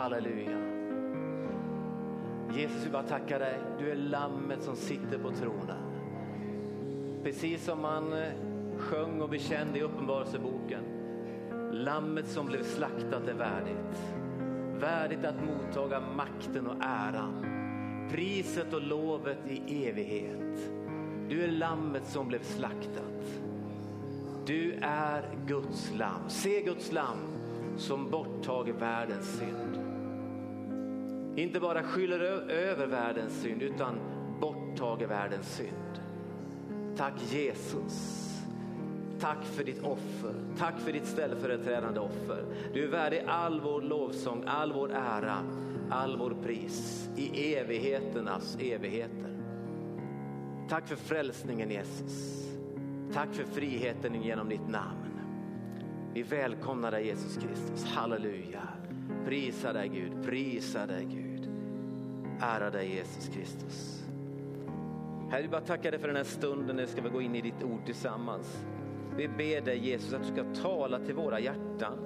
Halleluja. Jesus, vi bara tackar dig. Du är lammet som sitter på tronen. Precis som man eh, sjöng och bekände i Uppenbarelseboken. Lammet som blev slaktat är värdigt. Värdigt att mottaga makten och äran. Priset och lovet i evighet. Du är lammet som blev slaktat. Du är Guds lamm. Se Guds lamm som borttager världens synd. Inte bara skyller över världens synd utan borttager världens synd. Tack Jesus. Tack för ditt offer. Tack för ditt ställföreträdande offer. Du är värdig all vår lovsång, all vår ära, all vår pris i evigheternas evigheter. Tack för frälsningen Jesus. Tack för friheten genom ditt namn. Vi välkomnar dig Jesus Kristus. Halleluja. Prisa dig Gud, prisa dig Gud. Ära dig Jesus Kristus. Herre, vi bara tackar dig för den här stunden när vi ska gå in i ditt ord tillsammans. Vi ber dig Jesus att du ska tala till våra hjärtan.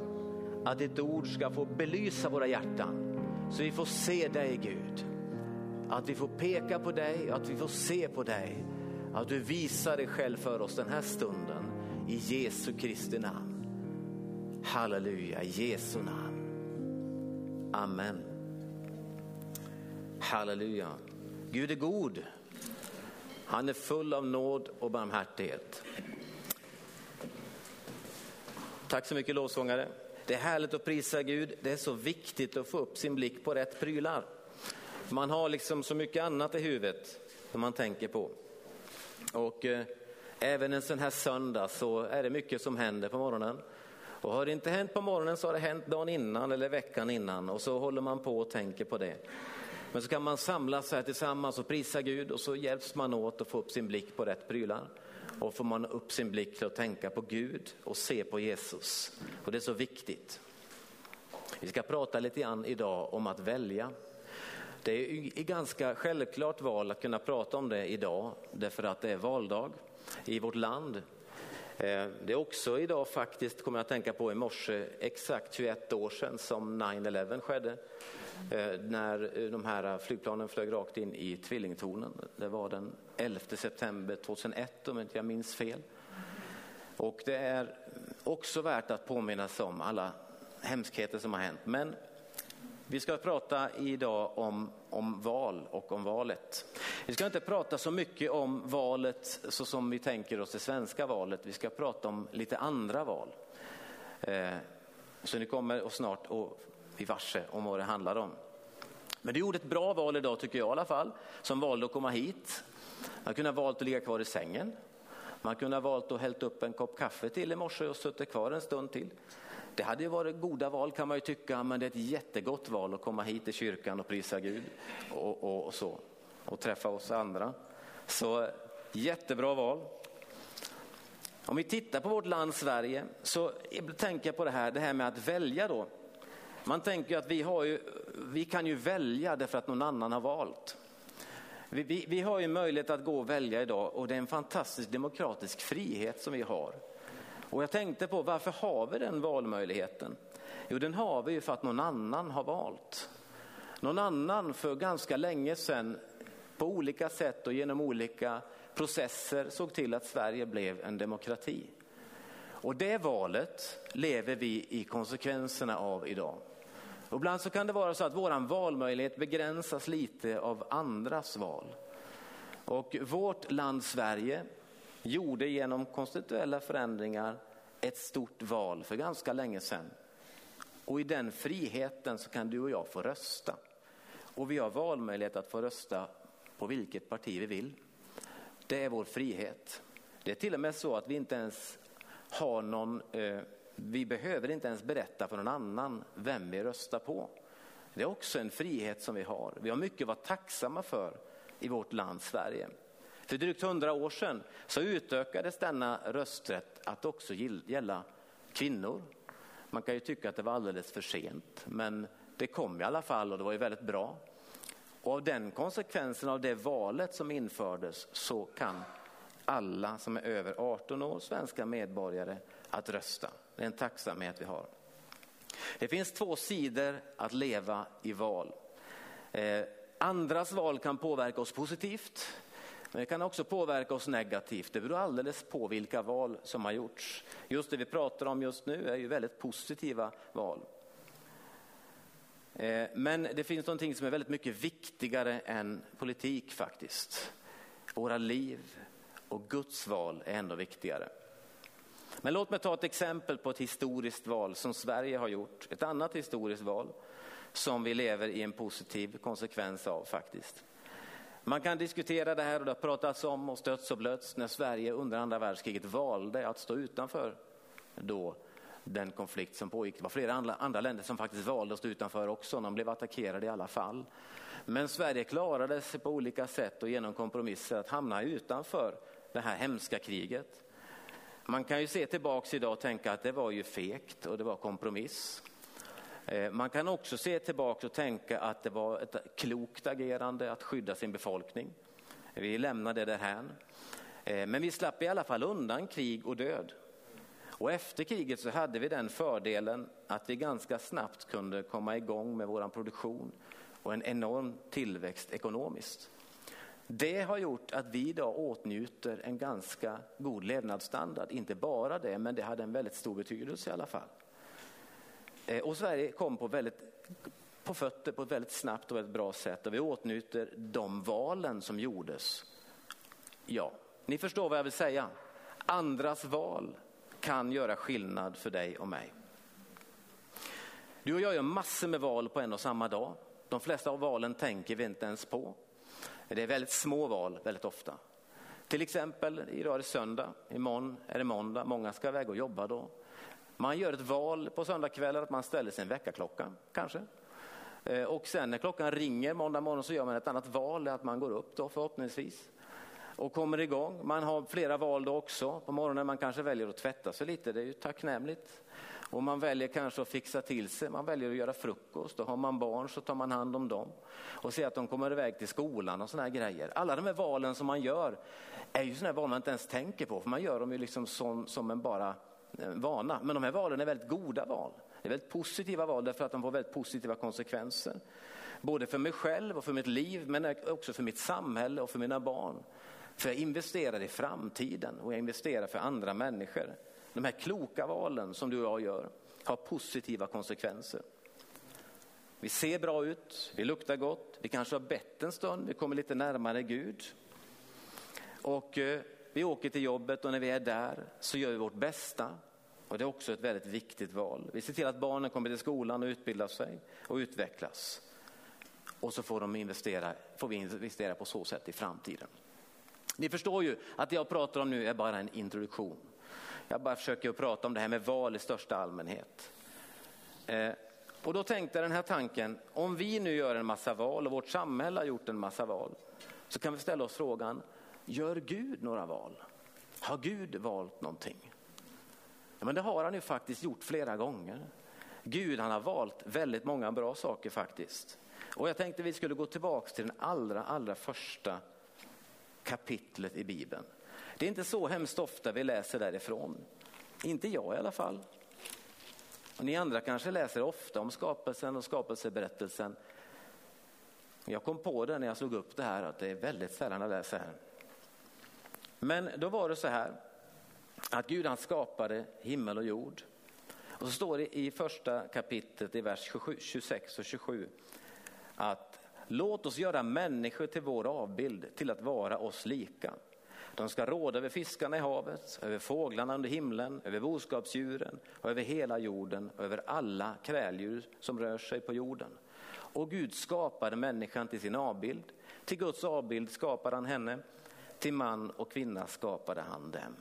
Att ditt ord ska få belysa våra hjärtan. Så vi får se dig Gud. Att vi får peka på dig och att vi får se på dig. Att du visar dig själv för oss den här stunden. I Jesu Kristi namn. Halleluja, i Jesu namn. Amen. Halleluja. Gud är god. Han är full av nåd och barmhärtighet. Tack så mycket lovsångare. Det är härligt att prisa Gud. Det är så viktigt att få upp sin blick på rätt prylar. Man har liksom så mycket annat i huvudet som man tänker på. Och eh, även en sån här söndag så är det mycket som händer på morgonen. Och har det inte hänt på morgonen så har det hänt dagen innan eller veckan innan och så håller man på och tänker på det. Men så kan man samlas här tillsammans och prisa Gud och så hjälps man åt att få upp sin blick på rätt prylar. Och får man upp sin blick till att tänka på Gud och se på Jesus. Och det är så viktigt. Vi ska prata lite grann idag om att välja. Det är ett ganska självklart val att kunna prata om det idag därför att det är valdag i vårt land. Eh, det är också idag faktiskt, kommer jag att tänka på i morse, exakt 21 år sedan som 9-11 skedde. Eh, när eh, de här flygplanen flög rakt in i tvillingtornen. Det var den 11 september 2001 om inte jag minns fel. Och det är också värt att påminna sig om alla hemskheter som har hänt. Men vi ska prata idag om, om val och om valet. Vi ska inte prata så mycket om valet så som vi tänker oss det svenska valet. Vi ska prata om lite andra val. Eh, så ni kommer snart att bli varse om vad det handlar om. Men du gjorde ett bra val idag tycker jag i alla fall, som valde att komma hit. Man kunde ha valt att ligga kvar i sängen. Man kunde ha valt att hällt upp en kopp kaffe till i morse och suttit kvar en stund till. Det hade ju varit goda val kan man ju tycka, men det är ett jättegott val att komma hit till kyrkan och prisa Gud och, och, och så och träffa oss andra. Så jättebra val. Om vi tittar på vårt land Sverige så tänker jag på det här, det här med att välja då. Man tänker att vi, har ju, vi kan ju välja därför att någon annan har valt. Vi, vi, vi har ju möjlighet att gå och välja idag och det är en fantastisk demokratisk frihet som vi har. Och jag tänkte på varför har vi den valmöjligheten? Jo, den har vi ju för att någon annan har valt. Någon annan för ganska länge sedan på olika sätt och genom olika processer såg till att Sverige blev en demokrati. Och det valet lever vi i konsekvenserna av idag. Och ibland så kan det vara så att våran valmöjlighet begränsas lite av andras val. Och vårt land Sverige gjorde genom konstituella förändringar ett stort val för ganska länge sedan. Och i den friheten så kan du och jag få rösta. Och vi har valmöjlighet att få rösta på vilket parti vi vill. Det är vår frihet. Det är till och med så att vi inte ens har någon, eh, vi behöver inte ens berätta för någon annan vem vi röstar på. Det är också en frihet som vi har. Vi har mycket att vara tacksamma för i vårt land Sverige. För drygt hundra år sedan så utökades denna rösträtt att också gälla kvinnor. Man kan ju tycka att det var alldeles för sent, men det kom i alla fall och det var ju väldigt bra. Och av den konsekvensen av det valet som infördes så kan alla som är över 18 år, svenska medborgare, att rösta. Det är en tacksamhet vi har. Det finns två sidor att leva i val. Eh, andras val kan påverka oss positivt, men det kan också påverka oss negativt. Det beror alldeles på vilka val som har gjorts. Just det vi pratar om just nu är ju väldigt positiva val. Eh, men det finns någonting som är väldigt mycket viktigare än politik faktiskt. Våra liv och Guds val är ändå viktigare. Men låt mig ta ett exempel på ett historiskt val som Sverige har gjort. Ett annat historiskt val som vi lever i en positiv konsekvens av faktiskt. Man kan diskutera det här och det har pratats om och stötts och blötts när Sverige under andra världskriget valde att stå utanför då den konflikt som pågick. Det var flera andra, andra länder som faktiskt valde att stå utanför också, de blev attackerade i alla fall. Men Sverige klarade sig på olika sätt och genom kompromisser att hamna utanför det här hemska kriget. Man kan ju se tillbaks idag och tänka att det var ju fekt och det var kompromiss. Eh, man kan också se tillbaka och tänka att det var ett klokt agerande att skydda sin befolkning. Vi lämnar det därhän. Eh, men vi slapp i alla fall undan krig och död. Och efter kriget så hade vi den fördelen att vi ganska snabbt kunde komma igång med vår produktion och en enorm tillväxt ekonomiskt. Det har gjort att vi idag åtnjuter en ganska god levnadsstandard. Inte bara det, men det hade en väldigt stor betydelse i alla fall. Eh, och Sverige kom på, väldigt, på fötter på ett väldigt snabbt och väldigt bra sätt och vi åtnjuter de valen som gjordes. Ja, ni förstår vad jag vill säga. Andras val kan göra skillnad för dig och mig. Du och jag gör massor med val på en och samma dag. De flesta av valen tänker vi inte ens på. Det är väldigt små val väldigt ofta. Till exempel, idag är det söndag, imorgon är det måndag, många ska iväg och jobba då. Man gör ett val på söndagskvällar att man ställer sin väckarklocka kanske. Eh, och sen när klockan ringer måndag morgon så gör man ett annat val, att man går upp då förhoppningsvis och kommer igång. Man har flera val då också. På morgonen man kanske väljer att tvätta sig lite, det är ju tacknämligt. Och man väljer kanske att fixa till sig, man väljer att göra frukost. Och har man barn så tar man hand om dem och ser att de kommer iväg till skolan och såna här grejer. Alla de här valen som man gör är ju sådana val man inte ens tänker på, för man gör dem ju liksom som, som en bara vana. Men de här valen är väldigt goda val. Det är väldigt positiva val därför att de får väldigt positiva konsekvenser. Både för mig själv och för mitt liv, men också för mitt samhälle och för mina barn. För jag investerar i framtiden och jag investerar för andra människor. De här kloka valen som du och jag gör har positiva konsekvenser. Vi ser bra ut, vi luktar gott, vi kanske har bett en stund, vi kommer lite närmare Gud. Och eh, vi åker till jobbet och när vi är där så gör vi vårt bästa. Och det är också ett väldigt viktigt val. Vi ser till att barnen kommer till skolan och utbildar sig och utvecklas. Och så får, de investera, får vi investera på så sätt i framtiden. Ni förstår ju att det jag pratar om nu är bara en introduktion. Jag bara försöker att prata om det här med val i största allmänhet. Eh, och då tänkte jag den här tanken, om vi nu gör en massa val och vårt samhälle har gjort en massa val, så kan vi ställa oss frågan, gör Gud några val? Har Gud valt någonting? Ja, men det har han ju faktiskt gjort flera gånger. Gud han har valt väldigt många bra saker faktiskt. Och jag tänkte vi skulle gå tillbaks till den allra, allra första kapitlet i Bibeln. Det är inte så hemskt ofta vi läser därifrån. Inte jag i alla fall. Och ni andra kanske läser ofta om skapelsen och skapelseberättelsen. Jag kom på det när jag slog upp det här att det är väldigt sällan jag läser här. Men då var det så här att Gud han skapade himmel och jord. Och så står det i första kapitlet i vers 26 och 27 att låt oss göra människor till vår avbild till att vara oss lika. De ska råda över fiskarna i havet, över fåglarna under himlen, över boskapsdjuren och över hela jorden och över alla kräldjur som rör sig på jorden. Och Gud skapade människan till sin avbild. Till Guds avbild skapade han henne. Till man och kvinna skapade han dem.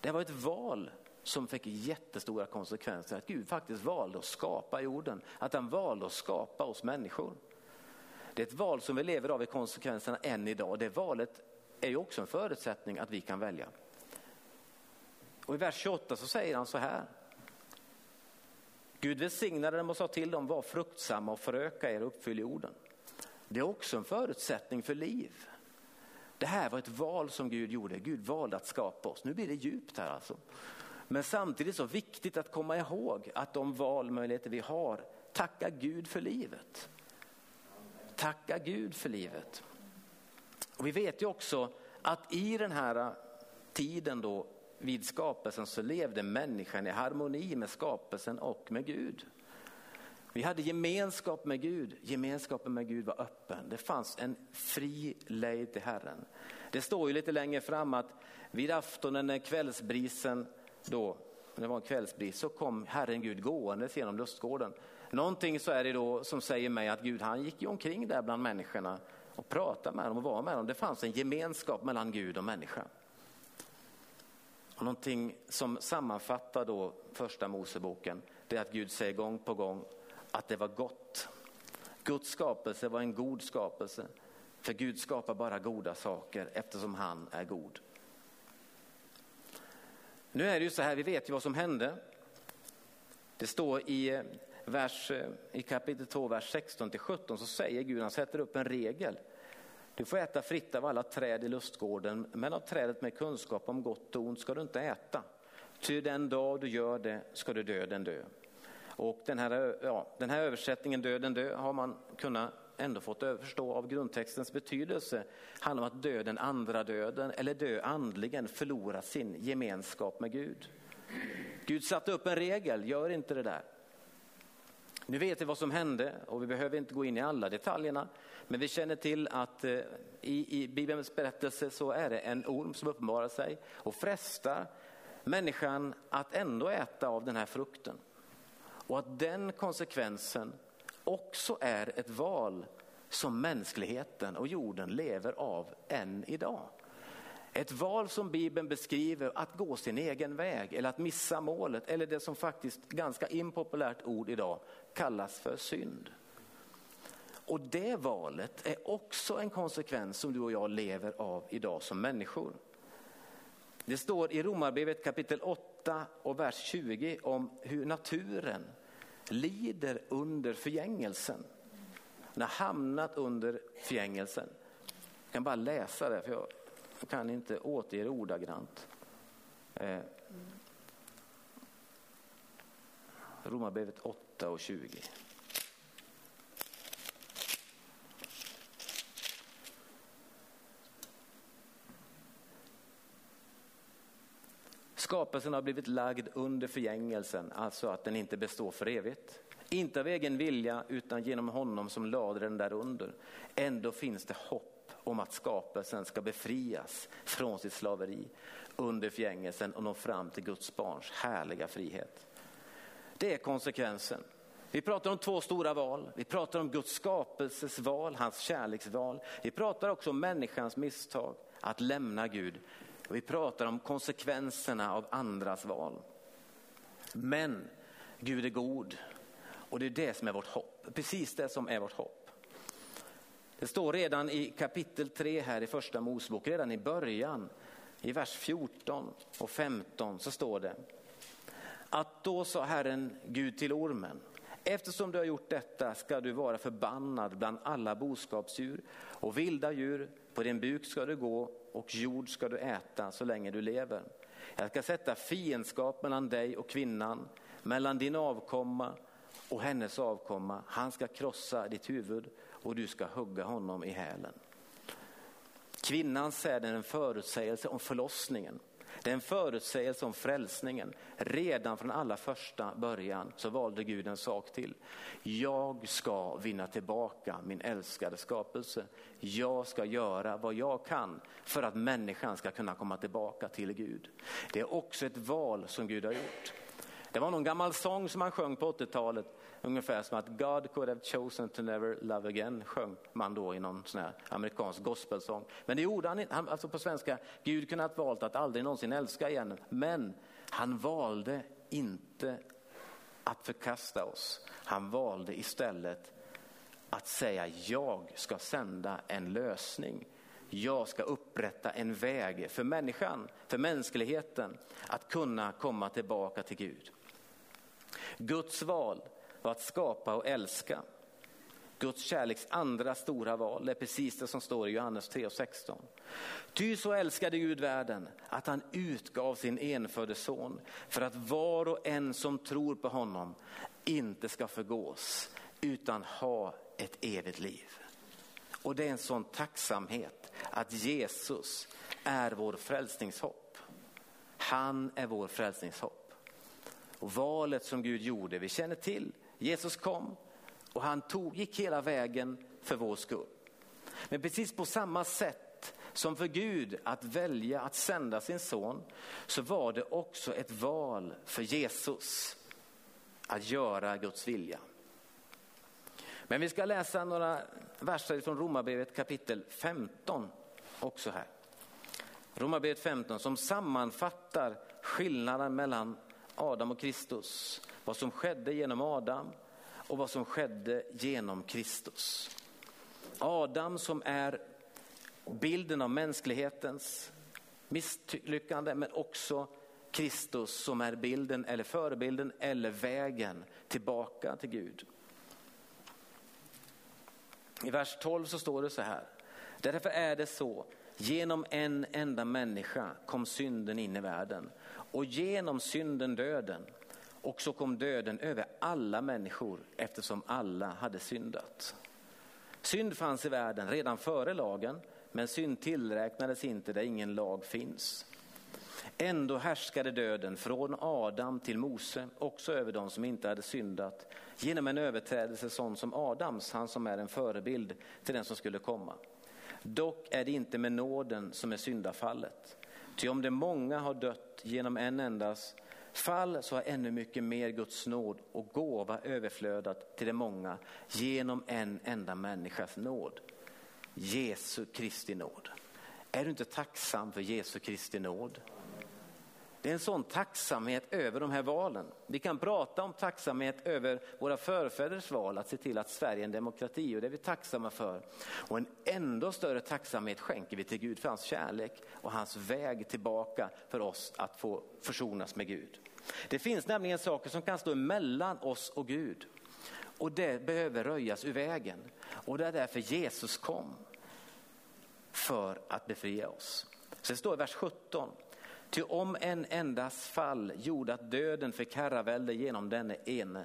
Det var ett val som fick jättestora konsekvenser. Att Gud faktiskt valde att skapa jorden. Att han valde att skapa oss människor. Det är ett val som vi lever av i konsekvenserna än idag. Det valet är ju också en förutsättning att vi kan välja. Och i vers 28 så säger han så här. Gud välsignade dem och sa till dem, var fruktsamma och föröka er och uppfyll jorden. Det är också en förutsättning för liv. Det här var ett val som Gud gjorde. Gud valde att skapa oss. Nu blir det djupt här alltså. Men samtidigt så viktigt att komma ihåg att de valmöjligheter vi har, tacka Gud för livet. Tacka Gud för livet. Och vi vet ju också att i den här tiden då vid skapelsen så levde människan i harmoni med skapelsen och med Gud. Vi hade gemenskap med Gud, gemenskapen med Gud var öppen. Det fanns en fri lejd till Herren. Det står ju lite längre fram att vid aftonen när kvällsbrisen då, när det var en kvällsbris, så kom Herren Gud gåendes genom lustgården. Någonting så är det då som säger mig att Gud han gick ju omkring där bland människorna och pratade med dem och var med dem. Det fanns en gemenskap mellan Gud och människa. Och någonting som sammanfattar då första Moseboken, det är att Gud säger gång på gång att det var gott. Guds skapelse var en god skapelse. För Gud skapar bara goda saker eftersom han är god. Nu är det ju så här, vi vet ju vad som hände. Det står i, eh, vers, eh, i kapitel 2, vers 16 till 17 så säger Gud, han sätter upp en regel. Du får äta fritt av alla träd i lustgården, men av trädet med kunskap om gott och ont ska du inte äta. Ty den dag du gör det ska du döden dö. Och den här, ja, den här översättningen, döden dö, har man kunnat ändå fått förstå av grundtextens betydelse. Det handlar om att dö den andra döden eller dö andligen, förlora sin gemenskap med Gud. Gud satte upp en regel, gör inte det där. Nu vet vi vad som hände och vi behöver inte gå in i alla detaljerna. Men vi känner till att eh, i, i Bibelns berättelse så är det en orm som uppenbarar sig och frestar människan att ändå äta av den här frukten. Och att den konsekvensen också är ett val som mänskligheten och jorden lever av än idag. Ett val som Bibeln beskriver att gå sin egen väg eller att missa målet eller det som faktiskt ganska impopulärt ord idag kallas för synd. Och det valet är också en konsekvens som du och jag lever av idag som människor. Det står i Romarbrevet kapitel 8 och vers 20 om hur naturen lider under förgängelsen. Han har hamnat under förgängelsen. Jag kan bara läsa det för jag kan inte återge det ordagrant. Eh, Romarbrevet 8 och 20. Skapelsen har blivit lagd under förgängelsen, alltså att den inte består för evigt. Inte av egen vilja utan genom honom som lade den där under. Ändå finns det hopp om att skapelsen ska befrias från sitt slaveri under förgängelsen och nå fram till Guds barns härliga frihet. Det är konsekvensen. Vi pratar om två stora val. Vi pratar om Guds skapelses val, hans kärleksval. Vi pratar också om människans misstag att lämna Gud vi pratar om konsekvenserna av andras val. Men Gud är god och det är det som är vårt hopp. Precis det som är vårt hopp. Det står redan i kapitel 3 här i första Mosebok, redan i början, i vers 14 och 15 så står det att då sa Herren Gud till ormen, eftersom du har gjort detta ska du vara förbannad bland alla boskapsdjur och vilda djur, på din buk ska du gå och jord ska du äta så länge du lever. Jag ska sätta fiendskap mellan dig och kvinnan, mellan din avkomma och hennes avkomma. Han ska krossa ditt huvud och du ska hugga honom i hälen. Kvinnans säd är en förutsägelse om förlossningen. Det är en förutsägelse om frälsningen. Redan från allra första början så valde Gud en sak till. Jag ska vinna tillbaka min älskade skapelse. Jag ska göra vad jag kan för att människan ska kunna komma tillbaka till Gud. Det är också ett val som Gud har gjort. Det var någon gammal sång som man sjöng på 80-talet, ungefär som att God could have chosen to never love again, sjöng man då i någon sån här amerikansk gospelsång. Men det gjorde han inte, alltså på svenska, Gud kunde ha valt att aldrig någonsin älska igen, men han valde inte att förkasta oss. Han valde istället att säga jag ska sända en lösning. Jag ska upprätta en väg för människan, för mänskligheten att kunna komma tillbaka till Gud. Guds val var att skapa och älska. Guds kärleks andra stora val. Det är precis det som står i Johannes 3 och 16. Ty så älskade Gud världen att han utgav sin enfödde son för att var och en som tror på honom inte ska förgås utan ha ett evigt liv. Och det är en sån tacksamhet att Jesus är vår frälsningshopp. Han är vår frälsningshopp. Och valet som Gud gjorde, vi känner till, Jesus kom och han tog, gick hela vägen för vår skull. Men precis på samma sätt som för Gud att välja att sända sin son så var det också ett val för Jesus att göra Guds vilja. Men vi ska läsa några verser från Romarbrevet kapitel 15 också här. Romarbrevet 15 som sammanfattar skillnaden mellan Adam och Kristus. Vad som skedde genom Adam och vad som skedde genom Kristus. Adam som är bilden av mänsklighetens misslyckande men också Kristus som är bilden eller förebilden eller vägen tillbaka till Gud. I vers 12 så står det så här. Därför är det så, genom en enda människa kom synden in i världen och genom synden döden. Och så kom döden över alla människor eftersom alla hade syndat. Synd fanns i världen redan före lagen, men synd tillräknades inte där ingen lag finns. Ändå härskade döden från Adam till Mose, också över de som inte hade syndat, genom en överträdelse sån som Adams, han som är en förebild till den som skulle komma. Dock är det inte med nåden som är syndafallet. Ty om det många har dött genom en endas fall så har ännu mycket mer Guds nåd och gåva överflödat till de många genom en enda människas nåd. Jesu Kristi nåd. Är du inte tacksam för Jesu Kristi nåd? Det är en sån tacksamhet över de här valen. Vi kan prata om tacksamhet över våra förfäders val, att se till att Sverige är en demokrati och det är vi tacksamma för. Och en ändå större tacksamhet skänker vi till Gud för hans kärlek och hans väg tillbaka för oss att få försonas med Gud. Det finns nämligen saker som kan stå emellan oss och Gud och det behöver röjas ur vägen. Och det är därför Jesus kom för att befria oss. Så det står i vers 17. Ty om en endas fall gjorde att döden fick herravälde genom denne ene,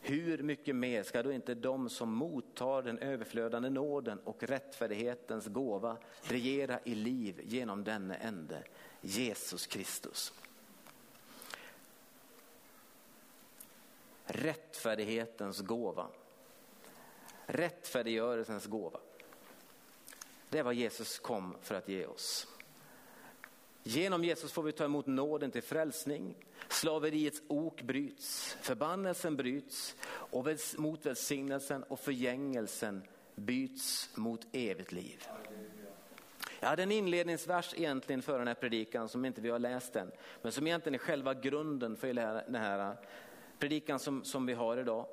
hur mycket mer ska då inte de som mottar den överflödande nåden och rättfärdighetens gåva regera i liv genom denne ende, Jesus Kristus. Rättfärdighetens gåva. Rättfärdiggörelsens gåva. Det är vad Jesus kom för att ge oss. Genom Jesus får vi ta emot nåden till frälsning. Slaveriets ok bryts, förbannelsen bryts och mot välsignelsen och förgängelsen byts mot evigt liv. Jag hade en inledningsvers egentligen för den här predikan som inte vi har läst än, men som egentligen är själva grunden för den här predikan som, som vi har idag.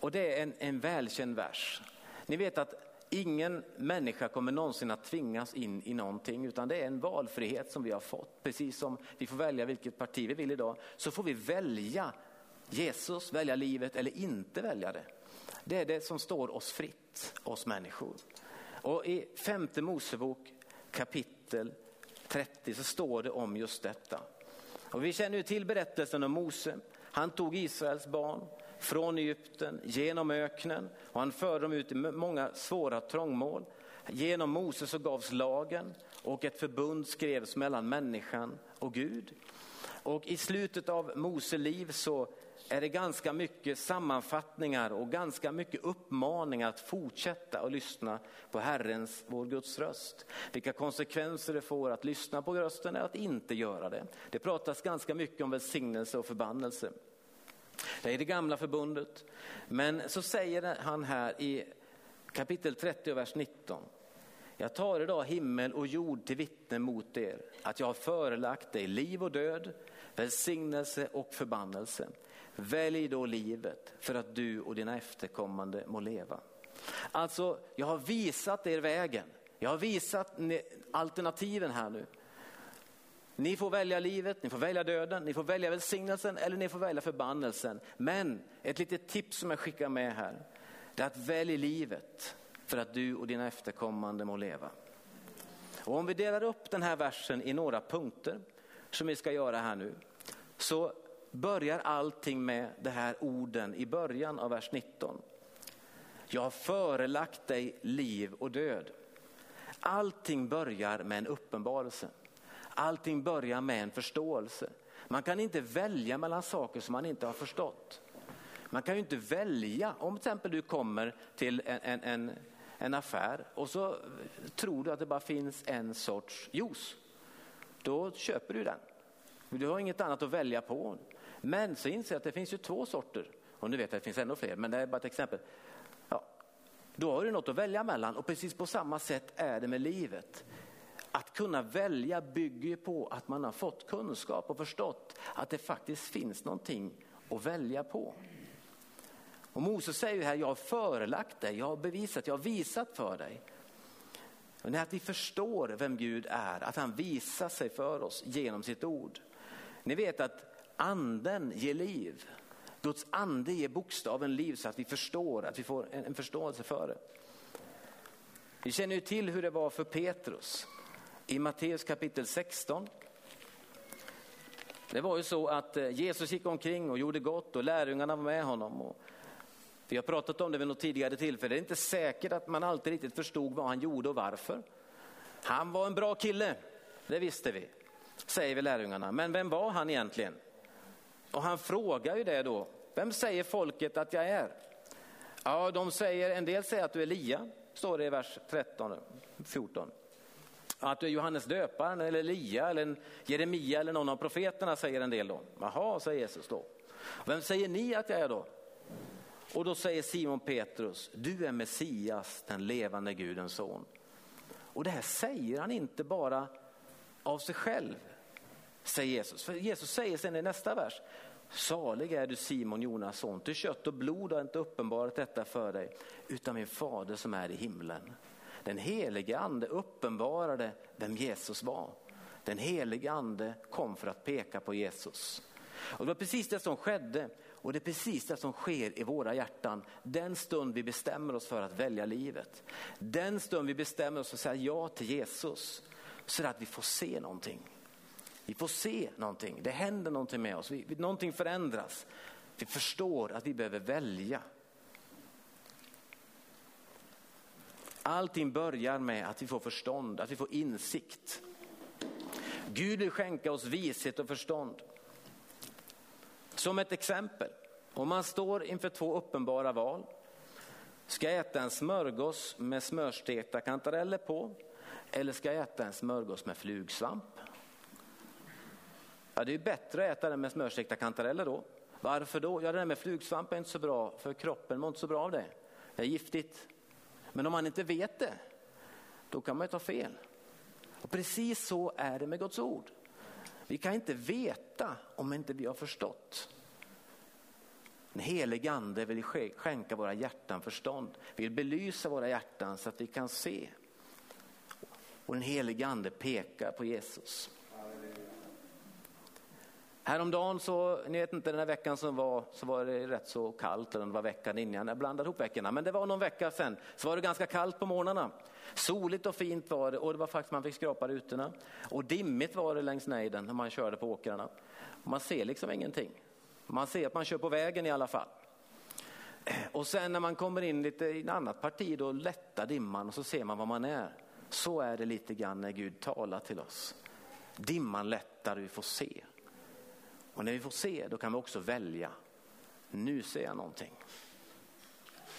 Och det är en, en välkänd vers. Ni vet att ingen människa kommer någonsin att tvingas in i någonting utan det är en valfrihet som vi har fått. Precis som vi får välja vilket parti vi vill idag så får vi välja Jesus, välja livet eller inte välja det. Det är det som står oss fritt, oss människor. Och i femte Mosebok kapitel 30 så står det om just detta. Och vi känner ju till berättelsen om Mose. Han tog Israels barn från Egypten genom öknen och han förde dem ut i många svåra trångmål. Genom Moses så gavs lagen och ett förbund skrevs mellan människan och Gud. Och i slutet av Mose liv så är det ganska mycket sammanfattningar och ganska mycket uppmaningar att fortsätta att lyssna på Herrens, vår Guds röst. Vilka konsekvenser det får att lyssna på rösten eller att inte göra det. Det pratas ganska mycket om välsignelse och förbannelse. Det är det gamla förbundet. Men så säger han här i kapitel 30 vers 19. Jag tar idag himmel och jord till vittne mot er att jag har förelagt dig liv och död, välsignelse och förbannelse. Välj då livet för att du och dina efterkommande må leva. Alltså, jag har visat er vägen. Jag har visat alternativen här nu. Ni får välja livet, ni får välja döden, ni får välja välsignelsen eller ni får välja förbannelsen. Men ett litet tips som jag skickar med här. Det är att välja livet för att du och dina efterkommande må leva. Och om vi delar upp den här versen i några punkter som vi ska göra här nu så börjar allting med de här orden i början av vers 19. Jag har förelagt dig liv och död. Allting börjar med en uppenbarelse. Allting börjar med en förståelse. Man kan inte välja mellan saker som man inte har förstått. Man kan ju inte välja, om till exempel du kommer till en, en, en, en affär och så tror du att det bara finns en sorts juice. Då köper du den. Du har inget annat att välja på. Men så inser jag att det finns ju två sorter. Och nu vet jag att det finns ännu fler, men det är bara ett exempel. Ja, då har du något att välja mellan och precis på samma sätt är det med livet. Att kunna välja bygger ju på att man har fått kunskap och förstått att det faktiskt finns någonting att välja på. Och Moses säger ju här, jag har förelagt dig, jag har bevisat, jag har visat för dig. Men det är att vi förstår vem Gud är, att han visar sig för oss genom sitt ord. Ni vet att anden ger liv. Guds ande ger bokstaven liv så att vi förstår, att vi får en, en förståelse för det. Vi känner ju till hur det var för Petrus i Matteus kapitel 16. Det var ju så att eh, Jesus gick omkring och gjorde gott och lärjungarna var med honom. Och vi har pratat om det vid något tidigare tillfälle. Det är inte säkert att man alltid riktigt förstod vad han gjorde och varför. Han var en bra kille, det visste vi, säger vi lärjungarna. Men vem var han egentligen? Och han frågar ju det då. Vem säger folket att jag är? Ja, de säger, en del säger att du är Elia, står det i vers 13, 14. Att du är Johannes döparen eller Elia eller Jeremia eller någon av profeterna säger en del då. Jaha, säger Jesus då. Vem säger ni att jag är då? Och då säger Simon Petrus, du är Messias, den levande Gudens son. Och det här säger han inte bara av sig själv, säger Jesus. För Jesus säger sen i nästa vers, salig är du Simon Jonas son, till kött och blod har inte uppenbarat detta för dig, utan min fader som är i himlen. Den helige ande uppenbarade vem Jesus var. Den helige ande kom för att peka på Jesus. Och det var precis det som skedde och det är precis det som sker i våra hjärtan. Den stund vi bestämmer oss för att välja livet. Den stund vi bestämmer oss för att säga ja till Jesus. Så att vi får se någonting. Vi får se någonting, det händer någonting med oss, vi, någonting förändras. Vi förstår att vi behöver välja. Allting börjar med att vi får förstånd, att vi får insikt. Gud vill skänka oss vishet och förstånd. Som ett exempel, om man står inför två uppenbara val. Ska jag äta en smörgås med smörstekta kantareller på eller ska jag äta en smörgås med flugsvamp? Ja, det är bättre att äta den med smörstekta kantareller då. Varför då? Ja, det där med flugsvamp är inte så bra för kroppen mår inte så bra av det. Det är giftigt. Men om man inte vet det, då kan man ju ta fel. Och precis så är det med Guds ord. Vi kan inte veta om inte vi har förstått. Den helige ande vill skänka våra hjärtan förstånd, vill belysa våra hjärtan så att vi kan se. Och den helige ande pekar på Jesus. Häromdagen så, ni vet inte den här veckan som var, så var det rätt så kallt, eller det var veckan innan, jag blandade ihop veckorna, men det var någon vecka sedan, så var det ganska kallt på morgnarna. Soligt och fint var det och det var faktiskt man fick skrapa rutorna. Och dimmigt var det längs nejden när man körde på åkrarna. Man ser liksom ingenting. Man ser att man kör på vägen i alla fall. Och sen när man kommer in lite i ett annat parti då lättar dimman och så ser man var man är. Så är det lite grann när Gud talar till oss. Dimman lättar och vi får se. Och när vi får se, då kan vi också välja. Nu ser jag någonting.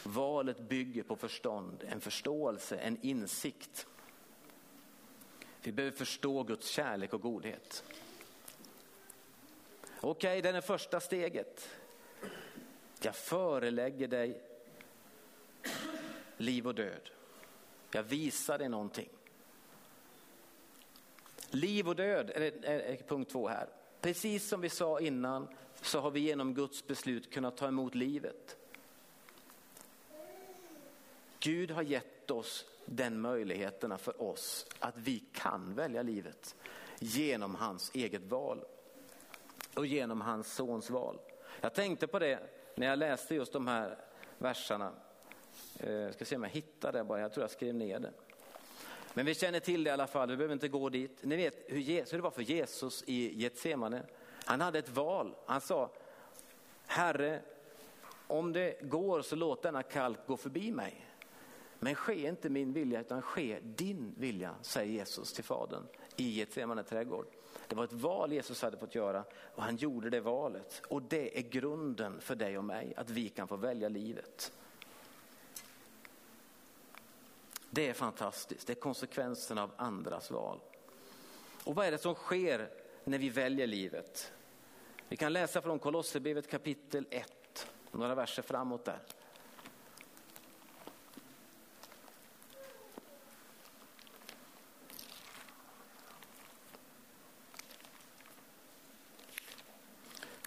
Valet bygger på förstånd, en förståelse, en insikt. Vi behöver förstå Guds kärlek och godhet. Okej, okay, det är det första steget. Jag förelägger dig liv och död. Jag visar dig någonting. Liv och död är, är, är punkt två här. Precis som vi sa innan så har vi genom Guds beslut kunnat ta emot livet. Gud har gett oss den möjligheterna för oss att vi kan välja livet genom hans eget val och genom hans sons val. Jag tänkte på det när jag läste just de här verserna. Jag ska se om jag hittar det bara, jag tror jag skrev ner det. Men vi känner till det i alla fall, vi behöver inte gå dit. Ni vet hur, Jesus, hur det var för Jesus i Getsemane. Han hade ett val. Han sa, Herre, om det går så låt denna kalk gå förbi mig. Men ske inte min vilja utan ske din vilja, säger Jesus till Fadern i Getsemane trädgård. Det var ett val Jesus hade fått göra och han gjorde det valet. Och det är grunden för dig och mig, att vi kan få välja livet. Det är fantastiskt, det är konsekvensen av andras val. Och vad är det som sker när vi väljer livet? Vi kan läsa från Kolosserbrevet kapitel 1, några verser framåt där.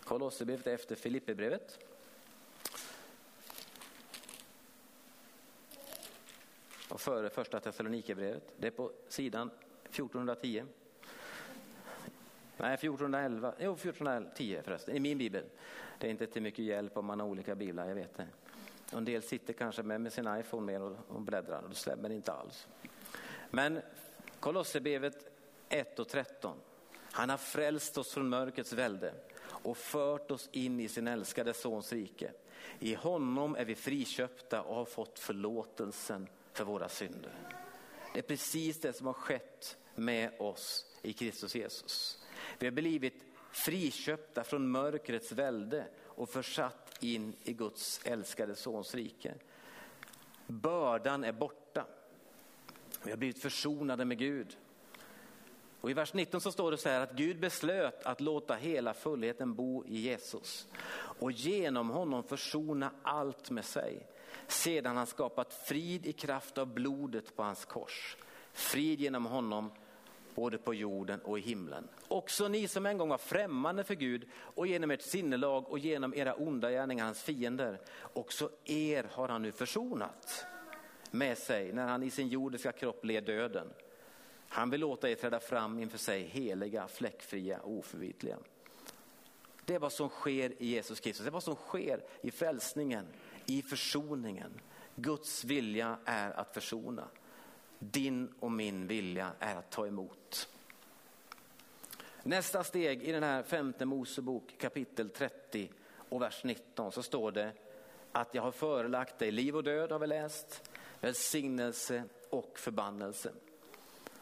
Kolosserbrevet efter Filipperbrevet. Och före första Thessalonikerbrevet. Det är på sidan 1410. Nej, 1411. Jo, 1410 förresten, i min bibel. Det är inte till mycket hjälp om man har olika biblar, jag vet det. En del sitter kanske med, med sin iPhone med och, bläddrar och det stämmer inte alls. Men Kolosserbrevet 1 och 13. Han har frälst oss från mörkrets välde och fört oss in i sin älskade sons rike. I honom är vi friköpta och har fått förlåtelsen för våra synder. Det är precis det som har skett med oss i Kristus Jesus. Vi har blivit friköpta från mörkrets välde och försatt in i Guds älskade sons rike. Bördan är borta. Vi har blivit försonade med Gud. Och I vers 19 så står det så här att Gud beslöt att låta hela fullheten bo i Jesus och genom honom försona allt med sig. Sedan han skapat frid i kraft av blodet på hans kors. Frid genom honom både på jorden och i himlen. Också ni som en gång var främmande för Gud och genom ert sinnelag och genom era onda gärningar hans fiender. Också er har han nu försonat med sig när han i sin jordiska kropp led döden han vill låta er träda fram inför sig heliga, fläckfria och oförvitliga. Det är vad som sker i Jesus Kristus, det är vad som sker i frälsningen, i försoningen. Guds vilja är att försona. Din och min vilja är att ta emot. Nästa steg i den här femte Mosebok kapitel 30 och vers 19 så står det att jag har förelagt dig liv och död har vi läst, välsignelse och förbannelse.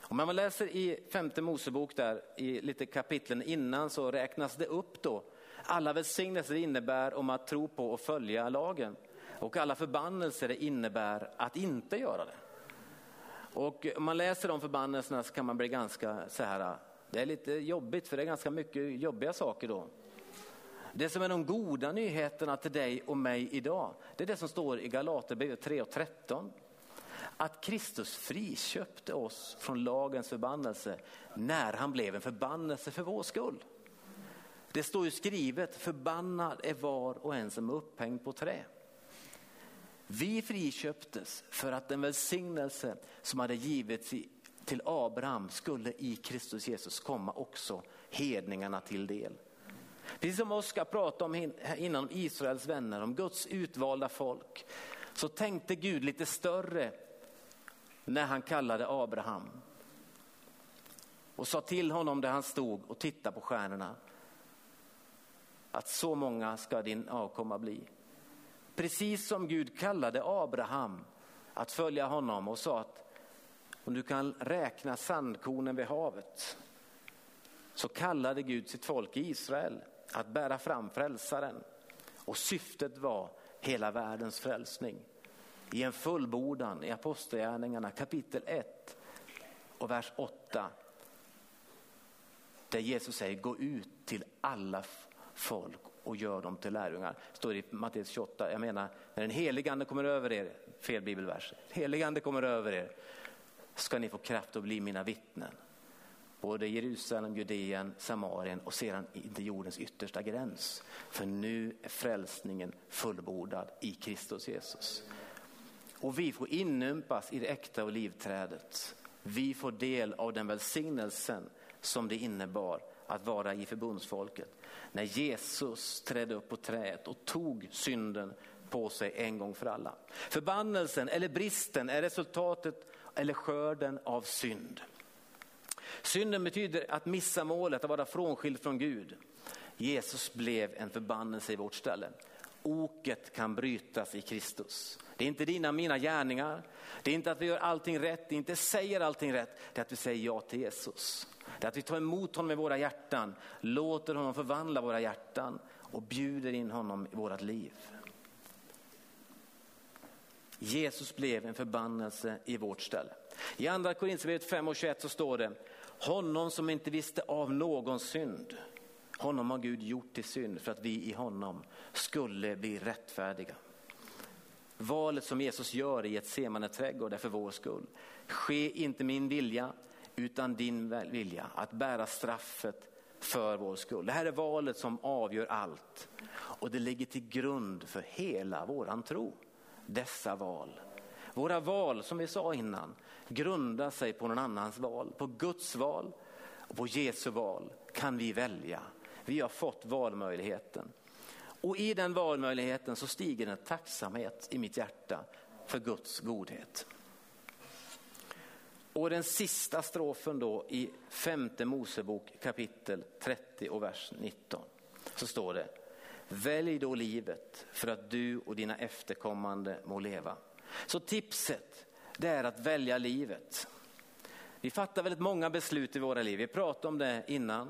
Om man läser i femte Mosebok där i lite kapitlen innan så räknas det upp då alla välsignelser det innebär om att tro på och följa lagen och alla förbannelser det innebär att inte göra det. Och om man läser de förbannelserna så kan man bli ganska så här, äh, det är lite jobbigt för det är ganska mycket jobbiga saker då. Det som är de goda nyheterna till dig och mig idag, det är det som står i Galaterbrevet 3 och 13 att Kristus friköpte oss från lagens förbannelse när han blev en förbannelse för vår skull. Det står ju skrivet, förbannad är var och en som är upphängd på trä. Vi friköptes för att den välsignelse som hade givits till Abraham skulle i Kristus Jesus komma också hedningarna till del. Precis som Oskar pratade om innan Israels vänner, om Guds utvalda folk, så tänkte Gud lite större när han kallade Abraham och sa till honom där han stod och tittade på stjärnorna att så många ska din avkomma bli. Precis som Gud kallade Abraham att följa honom och sa att om du kan räkna sandkornen vid havet så kallade Gud sitt folk i Israel att bära fram frälsaren och syftet var hela världens frälsning i en fullbordan i Apostlagärningarna kapitel 1 och vers 8. Där Jesus säger gå ut till alla folk och gör dem till lärjungar. Står i Matteus 28. Jag menar när den heligande kommer över er, fel bibelvers, helige ande kommer över er ska ni få kraft att bli mina vittnen. Både Jerusalem, Judeen, Samarien och sedan inte jordens yttersta gräns. För nu är frälsningen fullbordad i Kristus Jesus. Och vi får inympas i det äkta olivträdet. Vi får del av den välsignelsen som det innebar att vara i förbundsfolket. När Jesus trädde upp på träet och tog synden på sig en gång för alla. Förbannelsen eller bristen är resultatet eller skörden av synd. Synden betyder att missa målet, att vara frånskild från Gud. Jesus blev en förbannelse i vårt ställe. Oket kan brytas i Kristus. Det är inte dina mina gärningar, det är inte att vi gör allting rätt, det är inte säger allting rätt, det är att vi säger ja till Jesus. Det är att vi tar emot honom i våra hjärtan, låter honom förvandla våra hjärtan och bjuder in honom i vårat liv. Jesus blev en förbannelse i vårt ställe. I andra Korinthierbrevet 5 och 21 så står det, honom som inte visste av någon synd, honom har Gud gjort till synd för att vi i honom skulle bli rättfärdiga. Valet som Jesus gör i ett semane trädgård är för vår skull. Ske inte min vilja utan din vilja att bära straffet för vår skull. Det här är valet som avgör allt och det ligger till grund för hela våran tro. Dessa val. Våra val, som vi sa innan, grundar sig på någon annans val. På Guds val och på Jesu val kan vi välja. Vi har fått valmöjligheten. Och i den valmöjligheten så stiger en tacksamhet i mitt hjärta för Guds godhet. Och den sista strofen då i femte Mosebok kapitel 30 och vers 19 så står det Välj då livet för att du och dina efterkommande må leva. Så tipset det är att välja livet. Vi fattar väldigt många beslut i våra liv. Vi pratade om det innan.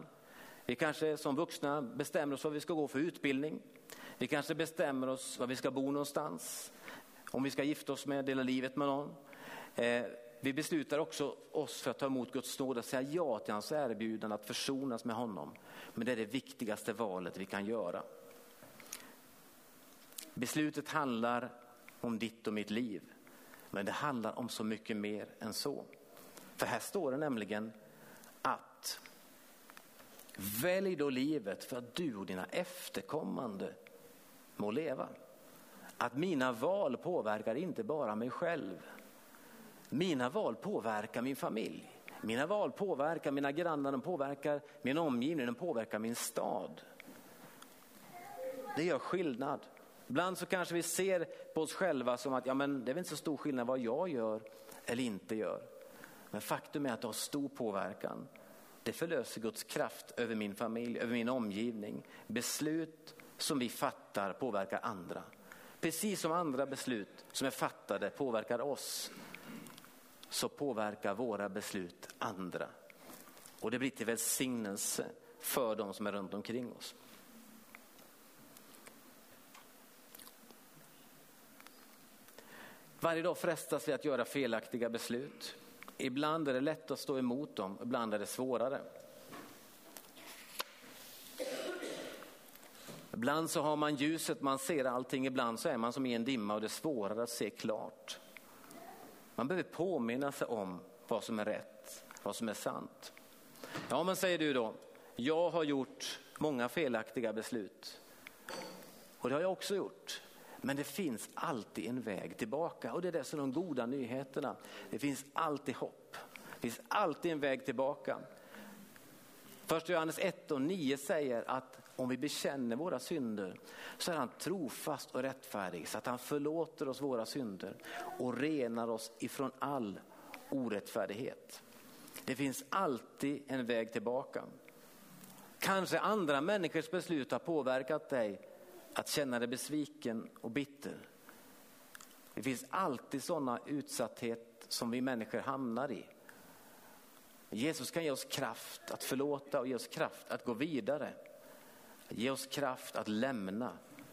Vi kanske som vuxna bestämmer oss vad vi ska gå för utbildning. Vi kanske bestämmer oss var vi ska bo någonstans. Om vi ska gifta oss med, dela livet med någon. Eh, vi beslutar också oss för att ta emot Guds nåd och säga ja till hans erbjudande att försonas med honom. Men det är det viktigaste valet vi kan göra. Beslutet handlar om ditt och mitt liv. Men det handlar om så mycket mer än så. För här står det nämligen att välj då livet för att du och dina efterkommande må leva. Att mina val påverkar inte bara mig själv. Mina val påverkar min familj. Mina val påverkar mina grannar, de påverkar min omgivning, de påverkar min stad. Det gör skillnad. Ibland så kanske vi ser på oss själva som att ja, men det är väl inte så stor skillnad vad jag gör eller inte gör. Men faktum är att det har stor påverkan. Det förlöser Guds kraft över min familj, över min omgivning. Beslut som vi fattar påverkar andra. Precis som andra beslut som är fattade påverkar oss så påverkar våra beslut andra. Och det blir till välsignelse för de som är runt omkring oss. Varje dag frestas vi att göra felaktiga beslut. Ibland är det lätt att stå emot dem, ibland är det svårare. Ibland så har man ljuset, man ser allting, ibland så är man som i en dimma och det är svårare att se klart. Man behöver påminna sig om vad som är rätt, vad som är sant. Ja men säger du då, jag har gjort många felaktiga beslut. Och det har jag också gjort. Men det finns alltid en väg tillbaka och det är det som är de goda nyheterna. Det finns alltid hopp. Det finns alltid en väg tillbaka. Första Johannes 1 och 9 säger att om vi bekänner våra synder så är han trofast och rättfärdig så att han förlåter oss våra synder och renar oss ifrån all orättfärdighet. Det finns alltid en väg tillbaka. Kanske andra människors beslut har påverkat dig att känna dig besviken och bitter. Det finns alltid sådana utsatthet som vi människor hamnar i. Jesus kan ge oss kraft att förlåta och ge oss kraft att gå vidare. Ge oss kraft att lämna.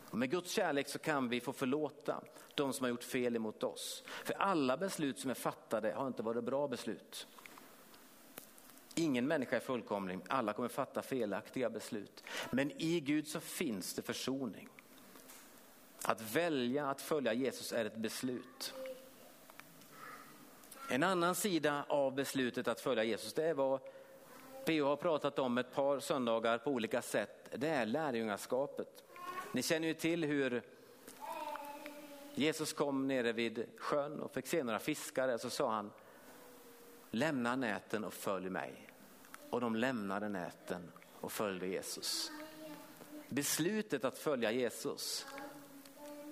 Och med Guds kärlek så kan vi få förlåta de som har gjort fel emot oss. För alla beslut som är fattade har inte varit bra beslut. Ingen människa är fullkomlig, alla kommer fatta felaktiga beslut. Men i Gud så finns det försoning. Att välja att följa Jesus är ett beslut. En annan sida av beslutet att följa Jesus, det är vad PO har pratat om ett par söndagar på olika sätt. Det är lärjungaskapet. Ni känner ju till hur Jesus kom nere vid sjön och fick se några fiskare. Så sa han, lämna näten och följ mig. Och de lämnade näten och följde Jesus. Beslutet att följa Jesus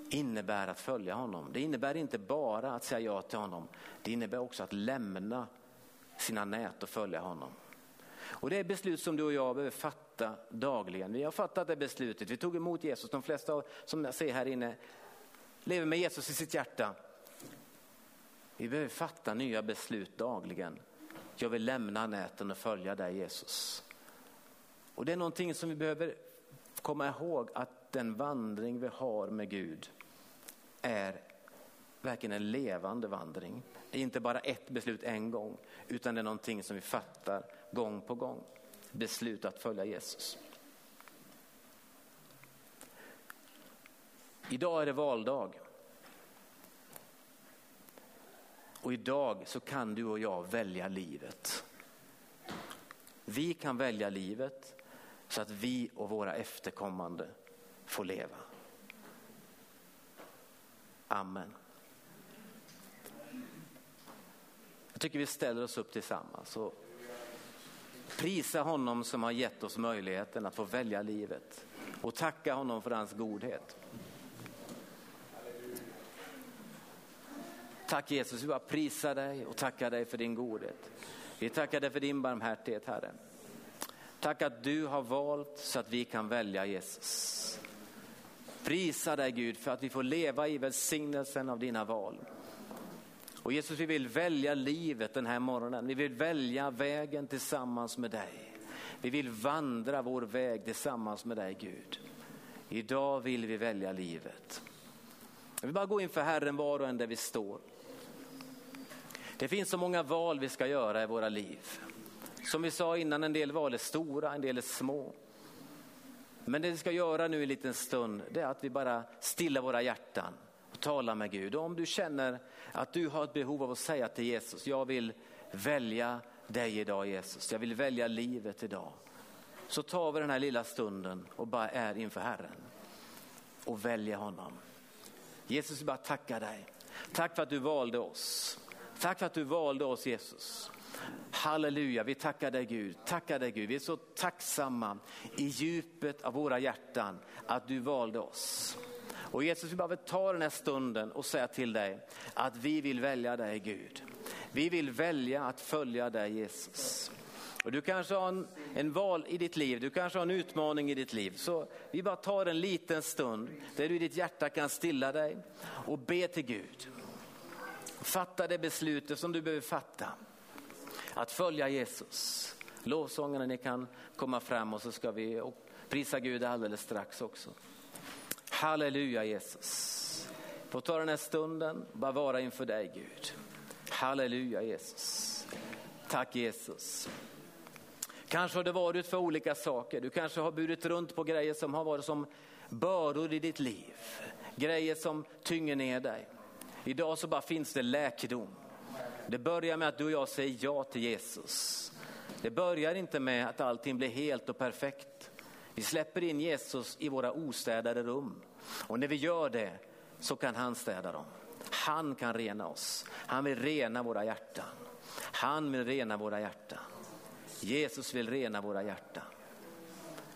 innebär att följa honom. Det innebär inte bara att säga ja till honom. Det innebär också att lämna sina nät och följa honom. Och det är beslut som du och jag behöver fatta dagligen. Vi har fattat det beslutet. Vi tog emot Jesus. De flesta som jag ser här inne lever med Jesus i sitt hjärta. Vi behöver fatta nya beslut dagligen. Jag vill lämna näten och följa dig Jesus. Och det är någonting som vi behöver komma ihåg att den vandring vi har med Gud är verkligen en levande vandring. Det är inte bara ett beslut en gång utan det är någonting som vi fattar gång på gång. Beslut att följa Jesus. Idag är det valdag. Och idag så kan du och jag välja livet. Vi kan välja livet så att vi och våra efterkommande får leva. Amen. Jag tycker vi ställer oss upp tillsammans och prisa honom som har gett oss möjligheten att få välja livet och tacka honom för hans godhet. Tack Jesus, vi bara prisar dig och tackar dig för din godhet. Vi tackar dig för din barmhärtighet Herre. Tack att du har valt så att vi kan välja Jesus. Prisa dig Gud för att vi får leva i välsignelsen av dina val. Och Jesus vi vill välja livet den här morgonen. Vi vill välja vägen tillsammans med dig. Vi vill vandra vår väg tillsammans med dig Gud. Idag vill vi välja livet. Vi vill bara gå inför Herren var och en där vi står. Det finns så många val vi ska göra i våra liv. Som vi sa innan, en del val är stora, en del är små. Men det vi ska göra nu i en liten stund, det är att vi bara stillar våra hjärtan och med Gud. Och om du känner att du har ett behov av att säga till Jesus, jag vill välja dig idag Jesus, jag vill välja livet idag. Så tar vi den här lilla stunden och bara är inför Herren och väljer honom. Jesus, vi bara tacka dig. Tack för att du valde oss. Tack för att du valde oss Jesus. Halleluja, vi tackar dig Gud. Tackar dig Gud. Vi är så tacksamma i djupet av våra hjärtan att du valde oss. Och Jesus, vi behöver ta den här stunden och säga till dig att vi vill välja dig Gud. Vi vill välja att följa dig Jesus. Och du kanske har en, en, val i ditt liv, du kanske har en utmaning i ditt liv. Så vi bara tar en liten stund där du i ditt hjärta kan stilla dig och be till Gud. Fatta det beslutet som du behöver fatta. Att följa Jesus. Lovsångarna ni kan komma fram och så ska vi prisa Gud alldeles strax också. Halleluja Jesus. Få ta den här stunden, bara vara inför dig Gud. Halleluja Jesus. Tack Jesus. Kanske har det varit för olika saker. Du kanske har burit runt på grejer som har varit som bördor i ditt liv. Grejer som tynger ner dig. Idag så bara finns det läkedom. Det börjar med att du och jag säger ja till Jesus. Det börjar inte med att allting blir helt och perfekt. Vi släpper in Jesus i våra ostädade rum. Och när vi gör det så kan han städa dem. Han kan rena oss. Han vill rena våra hjärtan. Han vill rena våra hjärtan. Jesus vill rena våra hjärtan.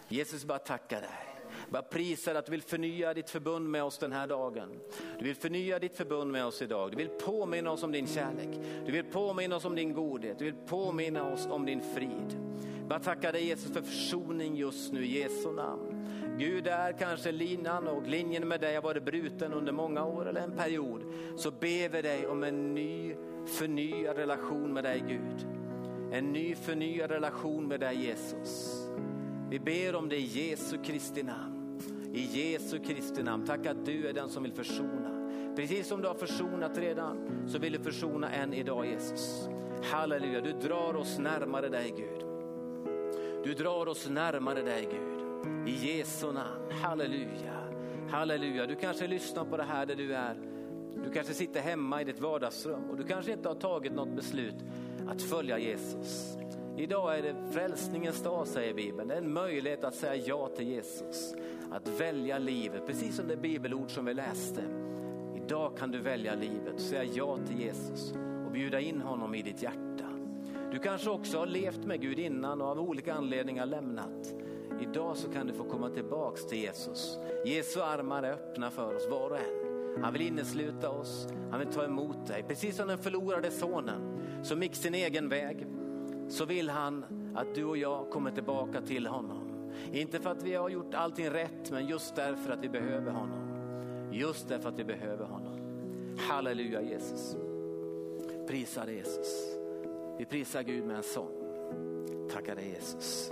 Jesus bara tackar dig. Bara prisar att du vill förnya ditt förbund med oss den här dagen. Du vill förnya ditt förbund med oss idag. Du vill påminna oss om din kärlek. Du vill påminna oss om din godhet. Du vill påminna oss om din frid. Bara tacka dig Jesus för försoning just nu i Jesu namn. Gud är kanske linan och linjen med dig har varit bruten under många år eller en period. Så ber vi dig om en ny förnyad relation med dig Gud. En ny förnyad relation med dig Jesus. Vi ber om det i Jesu Kristi namn. I Jesu Kristi namn. Tack att du är den som vill försona. Precis som du har försonat redan så vill du försona än idag Jesus. Halleluja, du drar oss närmare dig Gud. Du drar oss närmare dig Gud. I Jesu namn. Halleluja. Halleluja. Du kanske lyssnar på det här där du är. Du kanske sitter hemma i ditt vardagsrum och du kanske inte har tagit något beslut att följa Jesus. Idag är det frälsningens dag säger Bibeln. Det är en möjlighet att säga ja till Jesus. Att välja livet, precis som det bibelord som vi läste. Idag kan du välja livet, säga ja till Jesus och bjuda in honom i ditt hjärta. Du kanske också har levt med Gud innan och av olika anledningar lämnat. Idag så kan du få komma tillbaks till Jesus. Jesu armar är öppna för oss var och en. Han vill innesluta oss, han vill ta emot dig. Precis som den förlorade sonen som gick sin egen väg så vill han att du och jag kommer tillbaka till honom. Inte för att vi har gjort allting rätt men just därför att vi behöver honom. Just därför att vi behöver honom. Halleluja Jesus. Prisa dig Jesus. Vi prisar Gud med en sång. Tackar dig Jesus.